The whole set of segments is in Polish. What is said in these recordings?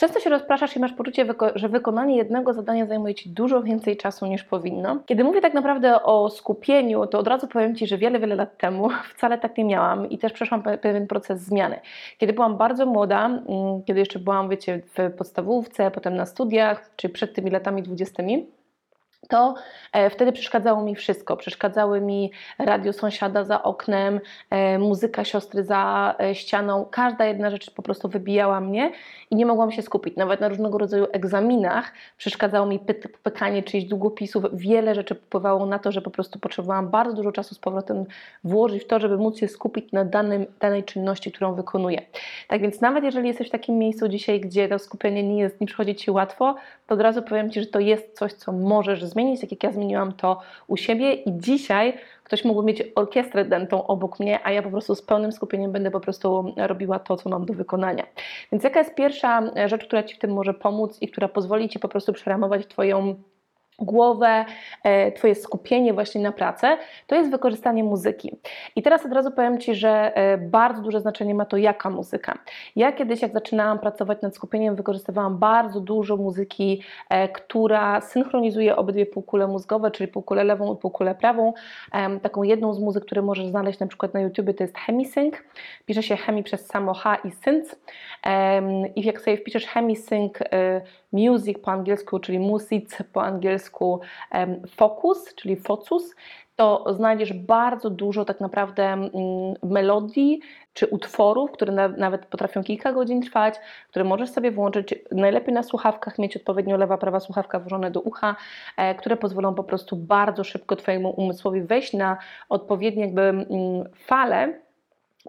Często się rozpraszasz i masz poczucie, że wykonanie jednego zadania zajmuje Ci dużo więcej czasu niż powinno. Kiedy mówię tak naprawdę o skupieniu, to od razu powiem Ci, że wiele, wiele lat temu wcale tak nie miałam i też przeszłam pewien proces zmiany. Kiedy byłam bardzo młoda, mm, kiedy jeszcze byłam, wiecie, w podstawówce, potem na studiach, czy przed tymi latami dwudziestymi, to e, wtedy przeszkadzało mi wszystko. Przeszkadzały mi radio sąsiada za oknem, e, muzyka siostry za e, ścianą. Każda jedna rzecz po prostu wybijała mnie i nie mogłam się skupić. Nawet na różnego rodzaju egzaminach przeszkadzało mi pykanie czyichś długopisów. Wiele rzeczy wpływało na to, że po prostu potrzebowałam bardzo dużo czasu z powrotem włożyć w to, żeby móc się skupić na danym, danej czynności, którą wykonuję. Tak więc nawet jeżeli jesteś w takim miejscu dzisiaj, gdzie to skupienie nie, jest, nie przychodzi Ci łatwo, to od razu powiem Ci, że to jest coś, co możesz zmienić, tak jak ja zmieniłam to u siebie i dzisiaj ktoś mógłby mieć orkiestrę dentą obok mnie, a ja po prostu z pełnym skupieniem będę po prostu robiła to, co mam do wykonania. Więc jaka jest pierwsza rzecz, która Ci w tym może pomóc i która pozwoli Ci po prostu przeramować Twoją głowę, e, Twoje skupienie właśnie na pracę, to jest wykorzystanie muzyki. I teraz od razu powiem Ci, że e, bardzo duże znaczenie ma to, jaka muzyka. Ja kiedyś, jak zaczynałam pracować nad skupieniem, wykorzystywałam bardzo dużo muzyki, e, która synchronizuje obydwie półkule mózgowe, czyli półkulę lewą i półkulę prawą. Taką jedną z muzyk, które możesz znaleźć na przykład na YouTube, to jest HemiSync. Pisze się Hemi przez samo H i Sync. I jak sobie wpiszesz HemiSync music po angielsku, czyli music po angielsku focus, czyli focus, to znajdziesz bardzo dużo tak naprawdę mm, melodii czy utworów, które nawet potrafią kilka godzin trwać, które możesz sobie włączyć najlepiej na słuchawkach, mieć odpowiednio lewa, prawa słuchawka włożone do ucha, e, które pozwolą po prostu bardzo szybko Twojemu umysłowi wejść na odpowiednie jakby mm, fale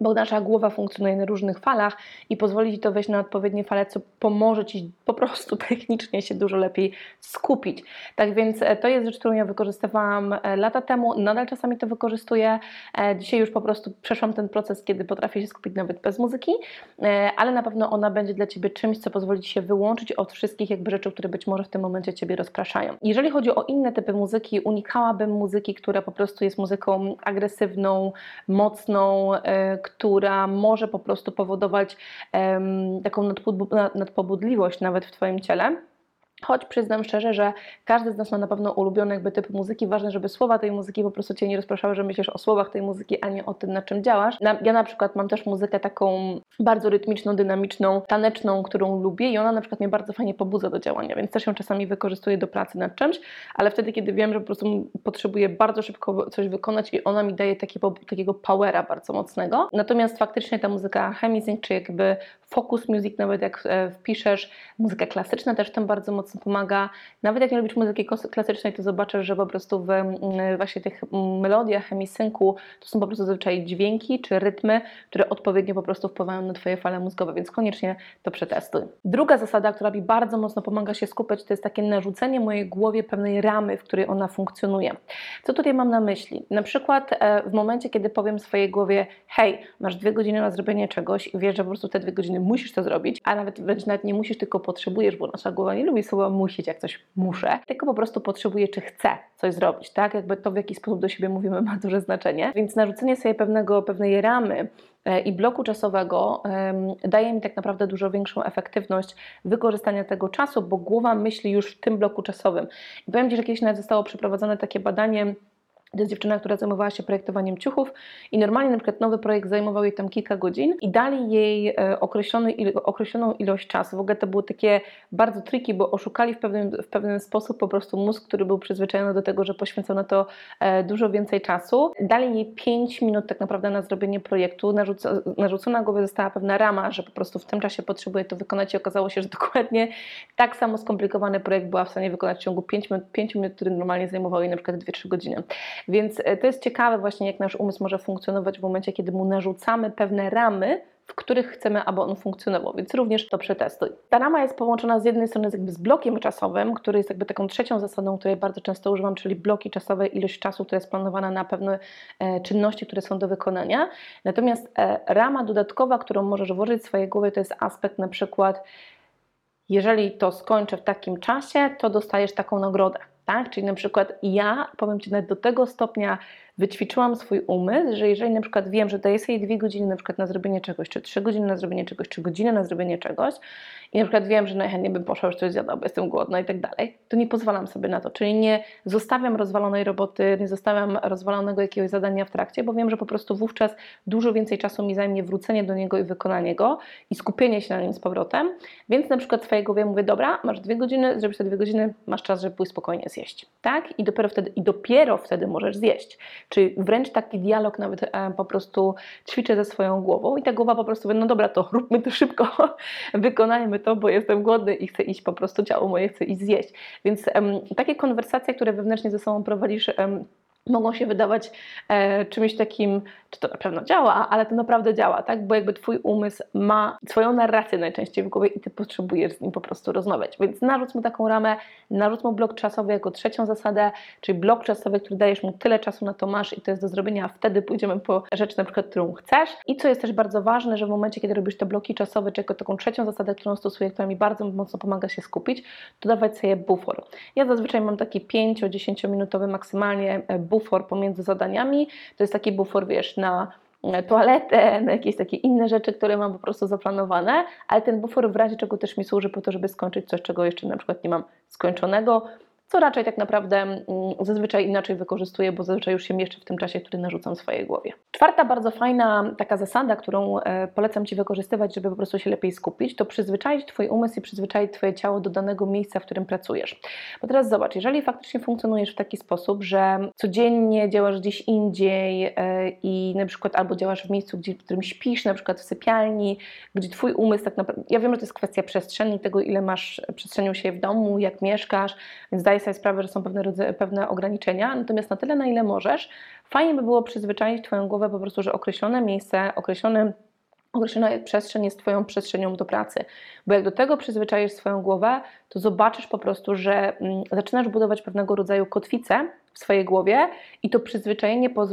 bo nasza głowa funkcjonuje na różnych falach i pozwoli Ci to wejść na odpowiednie fale, co pomoże Ci po prostu technicznie się dużo lepiej skupić. Tak więc e, to jest rzecz, którą ja wykorzystywałam e, lata temu, nadal czasami to wykorzystuję. E, dzisiaj już po prostu przeszłam ten proces, kiedy potrafię się skupić nawet bez muzyki, ale na pewno ona będzie dla Ciebie czymś, co pozwoli Ci się wyłączyć od wszystkich jakby rzeczy, które być może w tym momencie Ciebie rozpraszają. Jeżeli chodzi o inne typy muzyki, unikałabym muzyki, która po prostu jest muzyką agresywną, mocną, która może po prostu powodować taką nadpobudliwość nawet w Twoim ciele. Choć przyznam szczerze, że każdy z nas ma na pewno ulubiony jakby typ muzyki. Ważne, żeby słowa tej muzyki po prostu Cię nie rozpraszały, że myślisz o słowach tej muzyki, a nie o tym, na czym działasz. Ja na przykład mam też muzykę taką bardzo rytmiczną, dynamiczną, taneczną, którą lubię i ona na przykład mnie bardzo fajnie pobudza do działania, więc też ją czasami wykorzystuję do pracy nad czymś, ale wtedy, kiedy wiem, że po prostu potrzebuję bardzo szybko coś wykonać i ona mi daje takiego, takiego powera bardzo mocnego. Natomiast faktycznie ta muzyka Hemisync, czy jakby focus music, nawet jak e, wpiszesz, muzyka klasyczna też tym bardzo mocno pomaga. Nawet jak nie lubisz muzyki klasycznej, to zobaczysz, że po prostu w właśnie tych melodiach, hemisynku to są po prostu zazwyczaj dźwięki czy rytmy, które odpowiednio po prostu wpływają na Twoje fale mózgowe, więc koniecznie to przetestuj. Druga zasada, która mi bardzo mocno pomaga się skupiać, to jest takie narzucenie mojej głowie pewnej ramy, w której ona funkcjonuje. Co tutaj mam na myśli? Na przykład e, w momencie, kiedy powiem swojej głowie, hej, masz dwie godziny na zrobienie czegoś i wiesz, że po prostu te dwie godziny musisz to zrobić, a nawet wręcz nawet nie musisz, tylko potrzebujesz, bo nasza głowa nie lubi słowa musieć, jak coś muszę, tylko po prostu potrzebuję, czy chcę coś zrobić, tak? Jakby to, w jaki sposób do siebie mówimy, ma duże znaczenie. Więc narzucenie sobie pewnego, pewnej ramy e, i bloku czasowego daje mi tak naprawdę dużo większą efektywność wykorzystania tego czasu, bo głowa myśli już w tym bloku czasowym. I powiem Ci, że kiedyś nawet zostało przeprowadzone takie badanie to jest dziewczyna, która zajmowała się projektowaniem ciuchów i normalnie na przykład nowy projekt zajmował jej tam kilka godzin i dali jej e, określony, określoną ilość czasu. W ogóle to były takie bardzo triki, bo oszukali w pewien, w pewien sposób po prostu mózg, który był przyzwyczajony do tego, że poświęcał na to e, dużo więcej czasu. Dali jej 5 minut tak naprawdę na zrobienie projektu. Narzuca, narzucona głowie została pewna rama, że po prostu w tym czasie potrzebuje to wykonać i okazało się, że dokładnie tak samo skomplikowany projekt była w stanie wykonać w ciągu 5 minut, 5 minut który normalnie zajmował jej na przykład 2-3 godziny. Więc e, to jest ciekawe właśnie, jak nasz umysł może funkcjonować w momencie, kiedy mu narzucamy pewne ramy, w których chcemy, aby on funkcjonował, więc również to przetestuj. Ta rama jest połączona z jednej strony z, jakby z blokiem czasowym, który jest jakby taką trzecią zasadą, której bardzo często używam, czyli bloki czasowe, ilość czasu, która jest planowana na pewne e, czynności, które są do wykonania. Natomiast e, rama dodatkowa, którą możesz włożyć w swojej głowie, to jest aspekt na przykład jeżeli to skończę w takim czasie, to dostajesz taką nagrodę. Tak? Czyli na przykład ja, powiem Ci, nawet do tego stopnia wyćwiczyłam swój umysł, że jeżeli na przykład wiem, że daję sobie dwie godziny na przykład na zrobienie czegoś, czy trzy godziny na zrobienie czegoś, czy godzinę na zrobienie czegoś i na przykład wiem, że najchętniej bym poszła już coś zjadła, bo jestem głodna i tak dalej, to nie pozwalam sobie na to. Czyli nie zostawiam rozwalonej roboty, nie zostawiam rozwalonego jakiegoś zadania w trakcie, bo wiem, że po prostu wówczas dużo więcej czasu mi zajmie wrócenie do niego i wykonanie go i skupienie się na nim z powrotem. Więc na przykład swojej głowie mówię, dobra, masz dwie godziny, zrobisz te dwie godziny, masz czas, żeby pójść spokojnie zjeść. Tak? I dopiero wtedy, i dopiero wtedy możesz zjeść. Czyli wręcz taki dialog nawet e, po prostu ćwiczę ze swoją głową i ta głowa po prostu mówi, no dobra, to róbmy to szybko, wykonajmy to, bo jestem głodny i chcę iść po prostu, ciało moje chce iść zjeść. Więc takie konwersacje, które wewnętrznie ze sobą prowadzisz, mogą się wydawać e, czymś takim, czy to na pewno działa, ale to naprawdę działa, tak? Bo jakby Twój umysł ma swoją narrację najczęściej w głowie i Ty potrzebujesz z nim po prostu rozmawiać. Więc narzuć mu taką ramę, narzuć mu blok czasowy jako trzecią zasadę, czyli blok czasowy, który dajesz mu tyle czasu na to masz i to jest do zrobienia, a wtedy pójdziemy po rzecz na przykład, którą chcesz. I co jest też bardzo ważne, że w momencie, kiedy robisz te bloki czasowe, czy jako taką trzecią zasadę, którą stosuję, która mi bardzo mocno pomaga się skupić, to dawać sobie bufor. Ja zazwyczaj mam taki 5-10 minutowy maksymalnie e, bufor pomiędzy zadaniami. To jest taki bufor, wiesz, na e, toaletę, na jakieś takie inne rzeczy, które mam po prostu zaplanowane, ale ten bufor w razie czego też mi służy po to, żeby skończyć coś, czego jeszcze na przykład nie mam skończonego, co raczej tak naprawdę mm, zazwyczaj inaczej wykorzystuję, bo zazwyczaj już się mieszczę w tym czasie, który narzucam swojej głowie. Czwarta bardzo fajna taka zasada, którą e, polecam Ci wykorzystywać, żeby po prostu się lepiej skupić, to przyzwyczaić Twój umysł i przyzwyczaić Twoje ciało do danego miejsca, w którym pracujesz. Bo teraz zobacz, jeżeli faktycznie funkcjonujesz w taki sposób, że codziennie działasz gdzieś indziej e, i na przykład albo działasz w miejscu, gdzie, w którym śpisz, na przykład w sypialni, gdzie Twój umysł tak naprawdę, ja wiem, że to jest kwestia przestrzeni, tego ile masz przestrzenią się w domu, jak mieszkasz, więc daj sobie sprawę, że są pewne, rodzaje, pewne ograniczenia, natomiast na tyle, na ile możesz, fajnie by było przyzwyczaić Twoją głowę po prostu, że określone miejsce, określone określona przestrzeń jest Twoją przestrzenią do pracy. Bo jak do tego przyzwyczaisz swoją głowę, to zobaczysz po prostu, że mm, zaczynasz budować pewnego rodzaju kotwicę w swojej głowie i to przyzwyczajenie poz,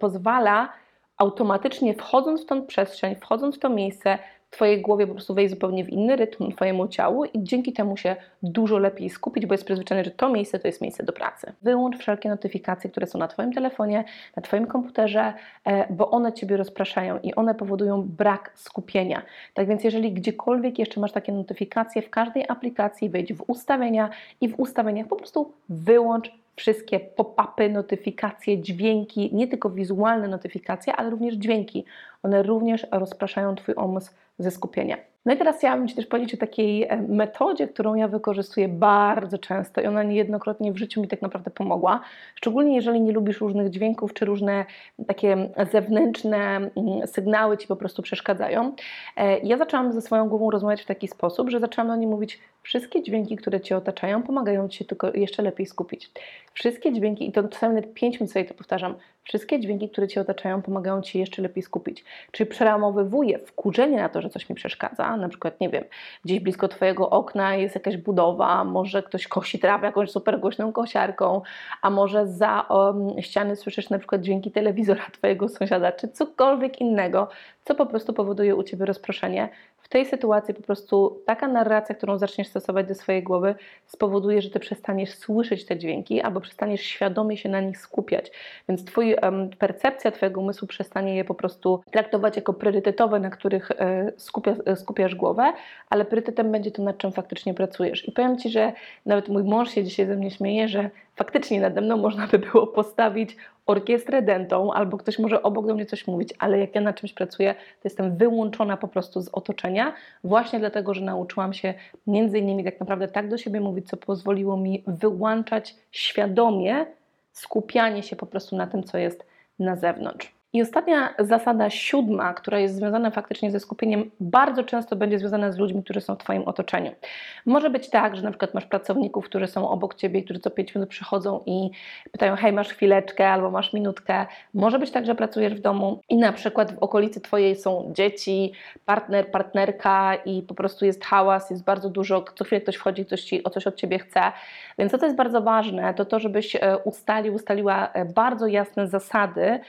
pozwala automatycznie wchodząc w tą przestrzeń, wchodząc w to miejsce, Twojej głowie po prostu wejść zupełnie w inny rytm, Twojemu ciału i dzięki temu się dużo lepiej skupić, bo jest przyzwyczajony, że to miejsce to jest miejsce do pracy. Wyłącz wszelkie notyfikacje, które są na Twoim telefonie, na Twoim komputerze, e, bo one Ciebie rozpraszają i one powodują brak skupienia. Tak więc jeżeli gdziekolwiek jeszcze masz takie notyfikacje, w każdej aplikacji wejdź w ustawienia i w ustawieniach po prostu wyłącz wszystkie pop-upy, notyfikacje, dźwięki, nie tylko wizualne notyfikacje, ale również dźwięki. One również rozpraszają Twój umysł ze skupienia. No i teraz chciałabym Ci też powiedzieć o takiej e, metodzie, którą ja wykorzystuję bardzo często i ona niejednokrotnie w życiu mi tak naprawdę pomogła. Szczególnie jeżeli nie lubisz różnych dźwięków, czy różne takie zewnętrzne mm, sygnały Ci po prostu przeszkadzają. E, ja zaczęłam ze swoją głową rozmawiać w taki sposób, że zaczęłam do niej mówić, wszystkie dźwięki, które Cię otaczają, pomagają Ci się tylko jeszcze lepiej skupić. Wszystkie dźwięki, i to czasami nawet 5 minut sobie to powtarzam, wszystkie dźwięki, które Cię otaczają, pomagają Ci jeszcze lepiej skupić. Czyli przeramowywuję wkurzenie na to, że coś mi przeszkadza, na przykład, nie wiem, gdzieś blisko Twojego okna jest jakaś budowa, może ktoś kosi trawę jakąś super głośną kosiarką, a może za um, ściany słyszysz na przykład dźwięki telewizora Twojego sąsiada, czy cokolwiek innego, co po prostu powoduje u Ciebie rozproszenie. W tej sytuacji po prostu taka narracja, którą zaczniesz stosować do swojej głowy, spowoduje, że Ty przestaniesz słyszeć te dźwięki albo przestaniesz świadomie się na nich skupiać. Więc twój, um, percepcja Twojego umysłu przestanie je po prostu traktować jako priorytetowe, na których e, skupia, e, skupiasz głowę, ale priorytetem będzie to, nad czym faktycznie pracujesz. I powiem Ci, że nawet mój mąż się dzisiaj ze mnie śmieje, że faktycznie nade mną można by było postawić orkiestrę dentą, albo ktoś może obok do mnie coś mówić, ale jak ja na czymś pracuję, to jestem wyłączona po prostu z otoczenia, właśnie dlatego, że nauczyłam się między innymi tak naprawdę tak do siebie mówić, co pozwoliło mi wyłączać świadomie skupianie się po prostu na tym, co jest na zewnątrz. I ostatnia zasada siódma, która jest związana faktycznie ze skupieniem, bardzo często będzie związana z ludźmi, którzy są w Twoim otoczeniu. Może być tak, że na przykład masz pracowników, którzy są obok Ciebie, którzy co 5 minut przychodzą i pytają, hej, masz chwileczkę albo masz minutkę. Może być tak, że pracujesz w domu i na przykład w okolicy Twojej są dzieci, partner, partnerka i po prostu jest hałas, jest bardzo dużo, co chwilę ktoś wchodzi, ktoś ci o coś od Ciebie chce. Więc to, co jest bardzo ważne, to to, żebyś e, ustalił, ustaliła e, bardzo jasne zasady,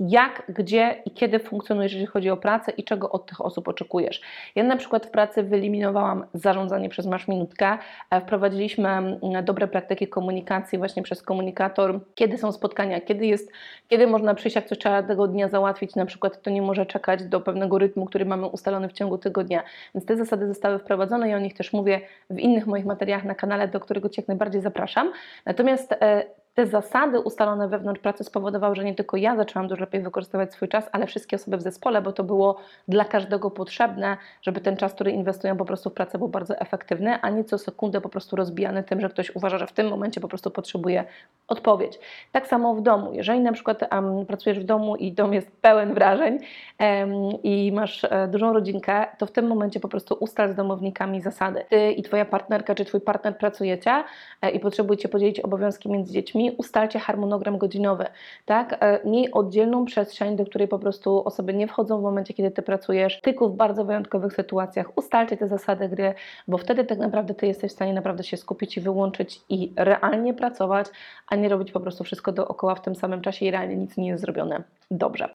jak, gdzie i kiedy funkcjonujesz, jeżeli chodzi o pracę i czego od tych osób oczekujesz. Ja na przykład w pracy wyeliminowałam zarządzanie przez Masz Minutkę, wprowadziliśmy dobre praktyki komunikacji właśnie przez komunikator, kiedy są spotkania, kiedy jest, kiedy można przyjść, jak coś trzeba tego dnia załatwić, na przykład to nie może czekać do pewnego rytmu, który mamy ustalony w ciągu tygodnia. Więc te zasady zostały wprowadzone i o nich też mówię w innych moich materiałach na kanale, do którego Cię jak najbardziej zapraszam. Natomiast e, te zasady ustalone wewnątrz pracy spowodowały, że nie tylko ja zaczęłam dużo lepiej wykorzystywać swój czas, ale wszystkie osoby w zespole, bo to było dla każdego potrzebne, żeby ten czas, który inwestują po prostu w pracę był bardzo efektywny, a nie co sekundę po prostu rozbijany tym, że ktoś uważa, że w tym momencie po prostu potrzebuje odpowiedź. Tak samo w domu. Jeżeli na przykład um, pracujesz w domu i dom jest pełen wrażeń em, i masz e, dużą rodzinkę, to w tym momencie po prostu ustal z domownikami zasady. Ty i twoja partnerka czy twój partner pracujecie e, i potrzebujecie podzielić obowiązki między dziećmi, ustalcie harmonogram godzinowy, tak? E, Miej oddzielną przestrzeń, do której po prostu osoby nie wchodzą w momencie, kiedy ty pracujesz, tylko w bardzo wyjątkowych sytuacjach. Ustalcie te zasady gry, bo wtedy tak naprawdę ty jesteś w stanie naprawdę się skupić i wyłączyć i realnie pracować, a nie robić po prostu wszystko dookoła w tym samym czasie i realnie nic nie jest zrobione dobrze.